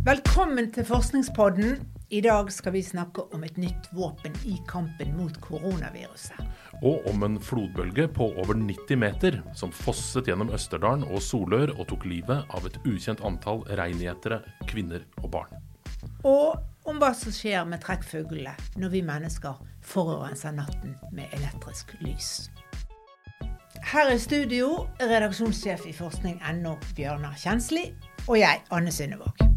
Velkommen til Forskningspodden. I dag skal vi snakke om et nytt våpen i kampen mot koronaviruset. Og om en flodbølge på over 90 meter som fosset gjennom Østerdalen og Solør og tok livet av et ukjent antall reingjetere, kvinner og barn. Og om hva som skjer med trekkfuglene når vi mennesker forurenser natten med elektrisk lys. Her i studio redaksjonssjef i forskning.no Bjørnar Kjensli og jeg, Anne Synnevåg.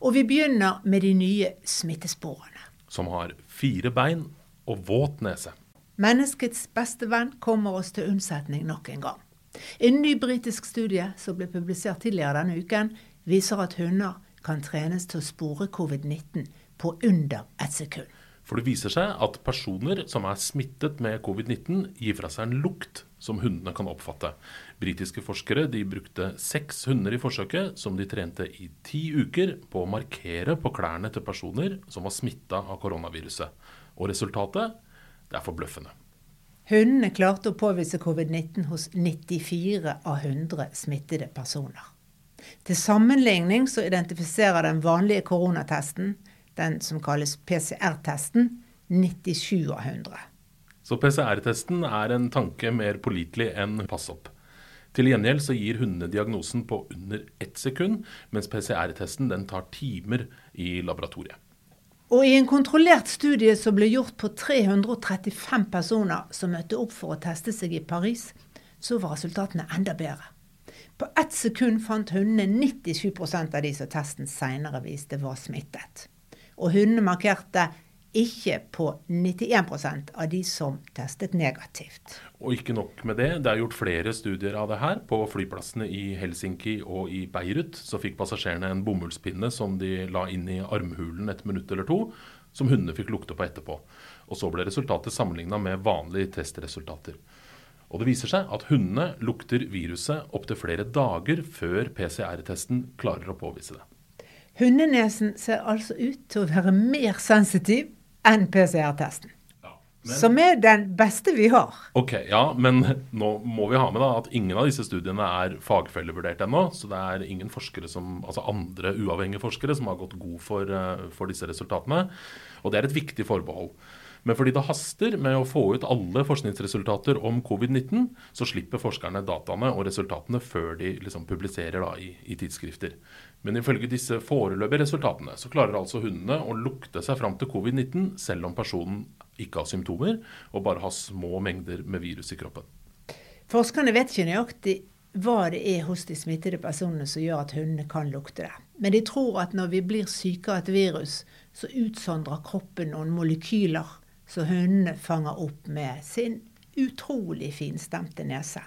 Og vi begynner med de nye smittesporene. Som har fire bein og våt nese. Menneskets beste venn kommer oss til unnsetning nok en gang. En ny britisk studie som ble publisert tidligere denne uken, viser at hunder kan trenes til å spore covid-19 på under ett sekund. For det viser seg at personer som er smittet med covid-19, gir fra seg en lukt som hundene kan oppfatte. Britiske forskere brukte seks hunder i forsøket, som de trente i ti uker på å markere på klærne til personer som var smitta av koronaviruset. Og resultatet det er forbløffende. Hundene klarte å påvise covid-19 hos 94 av 100 smittede personer. Til sammenligning så identifiserer den vanlige koronatesten den som kalles PCR-testen, 97 av 100. Så PCR-testen er en tanke mer pålitelig enn passopp. Til gjengjeld så gir hundene diagnosen på under ett sekund, mens PCR-testen den tar timer i laboratoriet. Og I en kontrollert studie som ble gjort på 335 personer som møtte opp for å teste seg i Paris, så var resultatene enda bedre. På ett sekund fant hundene 97% av de som testen senere viste var smittet og hundene markerte ikke på 91% av de som testet negativt. Og ikke nok med det, det er gjort flere studier av det her. På flyplassene i Helsinki og i Beirut så fikk passasjerene en bomullspinne som de la inn i armhulen et minutt eller to, som hundene fikk lukte på etterpå. Og så ble resultatet sammenligna med vanlige testresultater. Og det viser seg at hundene lukter viruset opptil flere dager før PCR-testen klarer å påvise det. Hundenesen ser altså ut til å være mer sensitiv enn PCR-testen. som er den beste vi har. Ok, ja, Men nå må vi ha med da at ingen av disse studiene er fagfellevurdert ennå. Så det er ingen forskere som, altså andre uavhengige forskere som har gått god for, eh, for disse resultatene. Og det er et viktig forbehold. Men fordi det haster med å få ut alle forskningsresultater om covid-19, så slipper forskerne dataene og resultatene før de liksom publiserer i, i, tidsskrifter. Men ifølge disse foreløpige resultatene så klarer altså hundene å lukte seg fram til covid-19 selv om personen ikke har symptomer og bare har små mengder med virus i kroppen. Forskerne vet ikke nøyaktig hva det er hos de smittede personene som gjør at hundene kan lukte det. Men de tror at når vi blir syke av et virus, så utsondrer kroppen noen molekyler som hundene fanger opp med sin utrolig finstemte nese.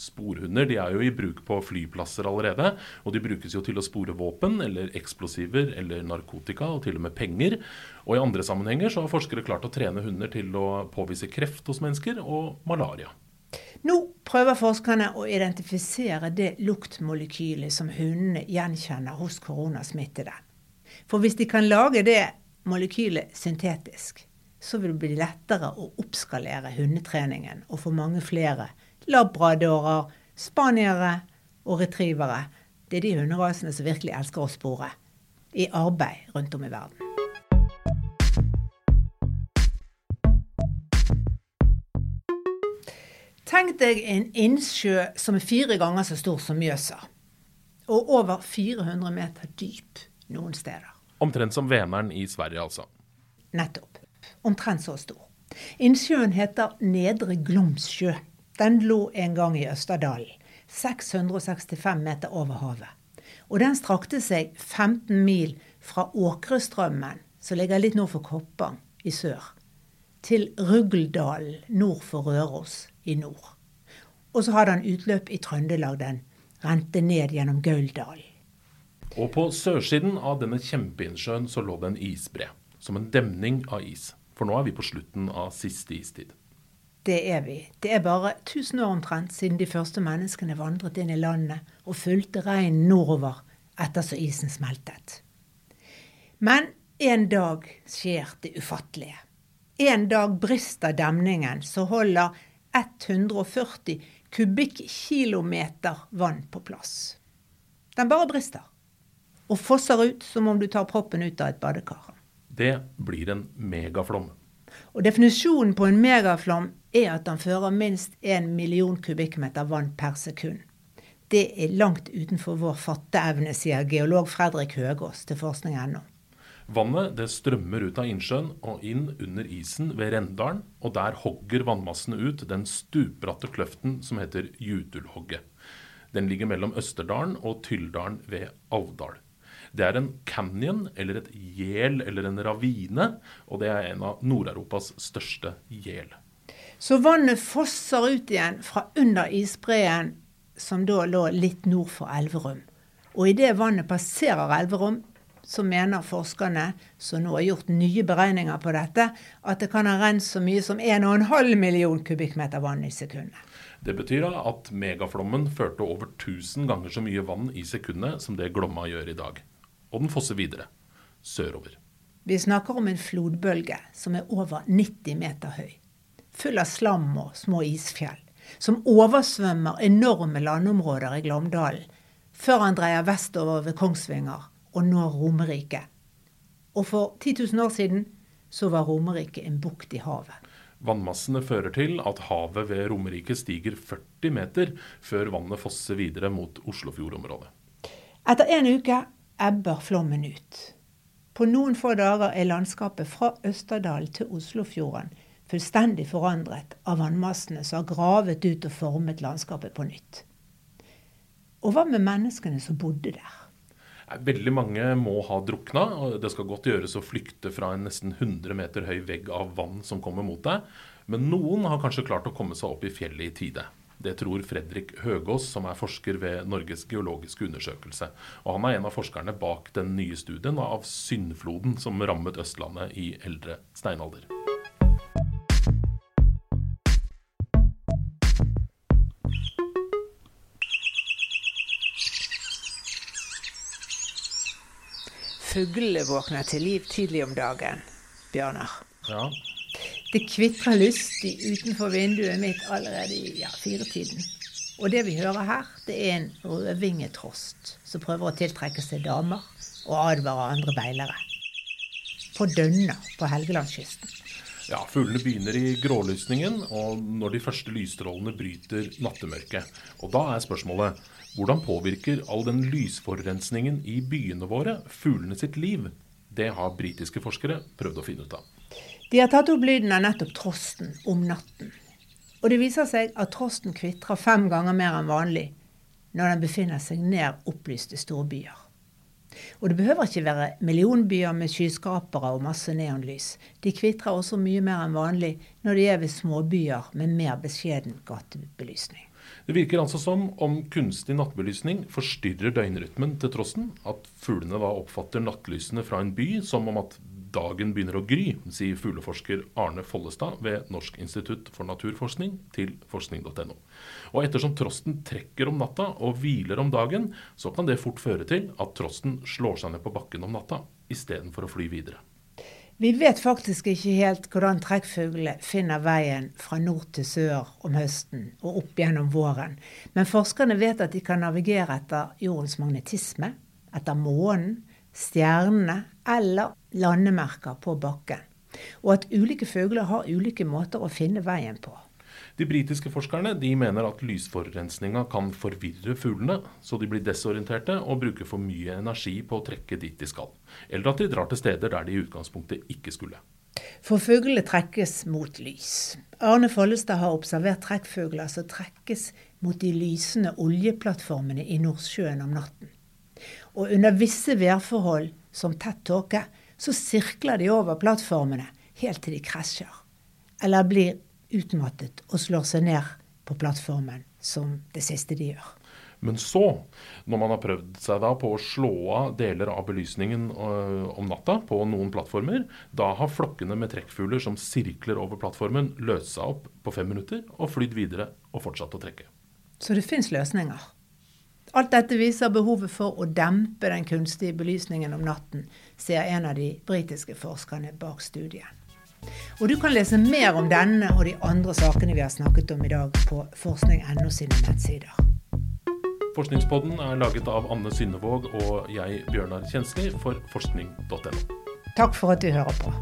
Sporhunder de er jo i bruk på flyplasser allerede. Og de brukes jo til å spore våpen eller eksplosiver eller narkotika og til og med penger. Og i andre sammenhenger så har forskere klart å trene hunder til å påvise kreft hos mennesker og malaria. Nå prøver forskerne å identifisere det luktmolekylet som hundene gjenkjenner hos koronasmittede. For hvis de kan lage det molekylet syntetisk, så vil det bli lettere å oppskalere hundetreningen og få mange flere labradorer, spaniere og retrievere. Det er de hunderasene som virkelig elsker å spore i arbeid rundt om i verden. Tenk deg en innsjø som er fire ganger så stor som Mjøsa. Og over 400 meter dyp noen steder. Omtrent som veneren i Sverige, altså. Nettopp omtrent så stor. Innsjøen heter Nedre Glomssjø. Den lå en gang i Østerdalen, 665 meter over havet. Og den strakte seg 15 mil fra Åkrestrømmen, som ligger litt nord for Koppang i sør, til Rugldalen nord for Røros i nord. Og så hadde han utløp i Trøndelag. Den rente ned gjennom Gauldalen. Og på sørsiden av denne kjempeinnsjøen så lå det en isbre, som en demning av is. For nå er vi på slutten av siste istid. Det er vi. Det er bare 1000 år omtrent siden de første menneskene vandret inn i landet og fulgte reinen nordover etter så isen smeltet. Men en dag skjer det ufattelige. En dag brister demningen som holder 140 kubikkkilometer vann på plass. Den bare brister. Og fosser ut som om du tar proppen ut av et badekar. Det blir en megaflom. Og Definisjonen på en megaflom er at den fører minst en million kubikkmeter vann per sekund. Det er langt utenfor vår fatteevne, sier geolog Fredrik Høgås til forskning.no. Vannet det strømmer ut av innsjøen og inn under isen ved Rendalen, og der hogger vannmassene ut den stupbratte kløften som heter Jutulhogget. Den ligger mellom Østerdalen og Tylldalen ved Alvdal. Det er en canyon, eller et gjel eller en ravine, og det er en av Nord-Europas største gjel. Så vannet fosser ut igjen fra under isbreen, som da lå litt nord for Elverum. Og idet vannet passerer Elverum, så mener forskerne, som nå har gjort nye beregninger på dette, at det kan ha rent så mye som 1,5 million kubikkmeter vann i sekundet. Det betyr at megaflommen førte over 1000 ganger så mye vann i sekundet som det Glomma gjør i dag. Og den fosser videre sørover. Vi snakker om en flodbølge som er over 90 meter høy. Full av slam og små isfjell. Som oversvømmer enorme landområder i Glåmdalen. Før han dreier vestover ved Kongsvinger og når Romerike. Og for 10 000 år siden så var Romerike en bukt i havet. Vannmassene fører til at havet ved Romerike stiger 40 meter før vannet fosser videre mot Oslofjordområdet. Etter en uke ebber flommen ut. På noen få dager er landskapet fra Østerdal til Oslofjorden fullstendig forandret av vannmassene som har gravet ut og formet landskapet på nytt. Og hva med menneskene som bodde der? Veldig mange må ha drukna. og Det skal godt gjøres å flykte fra en nesten 100 meter høy vegg av vann som kommer mot deg. Men noen har kanskje klart å komme seg opp i fjellet i tide. Det tror Fredrik Høgås, som er forsker ved Norges geologiske undersøkelse. Og han er en av forskerne bak den nye studien av syndfloden som rammet Østlandet i eldre steinalder. Fuglene våkner til liv tidlig om dagen, Bjørnar. Ja, Det kvitrer lystig utenfor vinduet mitt allerede i ja, firetiden. Og det vi hører her, det er en rødvingetrost som prøver å tiltrekke seg damer og advare andre beilere. På Dønna på Helgelandskysten. Ja, Fuglene begynner i grålysningen, og når de første lysstrålene bryter nattemørket. Og da er spørsmålet hvordan påvirker all den lysforurensningen i byene våre fuglene sitt liv? Det har britiske forskere prøvd å finne ut av. De har tatt opp lyden av nettopp trosten om natten. Og det viser seg at trosten kvitrer fem ganger mer enn vanlig når den befinner seg nær opplyste storbyer. Og det behøver ikke være millionbyer med skyskrapere og masse neonlys. De kvitrer også mye mer enn vanlig når de er ved småbyer med mer beskjeden gatebelysning. Det virker altså som om kunstig nattbelysning forstyrrer døgnrytmen til trosten. At fuglene da oppfatter nattlysene fra en by som om at dagen begynner å gry, sier fugleforsker Arne Follestad ved Norsk institutt for naturforskning til forskning.no. Og ettersom trosten trekker om natta og hviler om dagen, så kan det fort føre til at trosten slår seg ned på bakken om natta istedenfor å fly videre. Vi vet faktisk ikke helt hvordan trekkfuglene finner veien fra nord til sør om høsten og opp gjennom våren, men forskerne vet at de kan navigere etter jordens magnetisme, etter månen, stjernene eller landemerker på bakken. Og at ulike fugler har ulike måter å finne veien på. De britiske forskerne de mener at lysforurensninga kan forvirre fuglene, så de blir desorienterte og bruker for mye energi på å trekke dit de skal. Eller at de drar til steder der de i utgangspunktet ikke skulle. For fuglene trekkes mot lys. Arne Follestad har observert trekkfugler som trekkes mot de lysende oljeplattformene i Nordsjøen om natten. Og under visse værforhold, som tett tåke, så sirkler de over plattformene helt til de krasjer. Eller blir utmattet og slår seg ned på plattformen, som det siste de gjør. Men så, når man har prøvd seg da på å slå av deler av belysningen øh, om natta på noen plattformer, da har flokkene med trekkfugler som sirkler over plattformen, løst seg opp på fem minutter og flydd videre og fortsatt å trekke. Så det fins løsninger. Alt dette viser behovet for å dempe den kunstige belysningen om natten, sier en av de britiske forskerne bak studien. Og du kan lese mer om denne og de andre sakene vi har snakket om i dag på forskning.no sine nettsider. Forskningspodden er laget av Anne Synnevåg og jeg, Bjørnar Kjensli, for forskning.no. Takk for at du hører på.